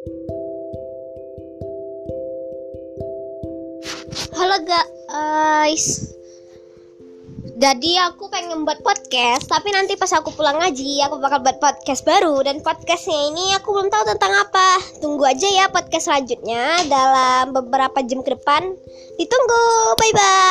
Halo guys. Jadi aku pengen buat podcast Tapi nanti pas aku pulang ngaji Aku bakal buat podcast baru. Dan podcastnya ini aku belum tahu tentang apa. Tunggu aja ya podcast selanjutnya Dalam beberapa jam ke depan. Ditunggu. Bye bye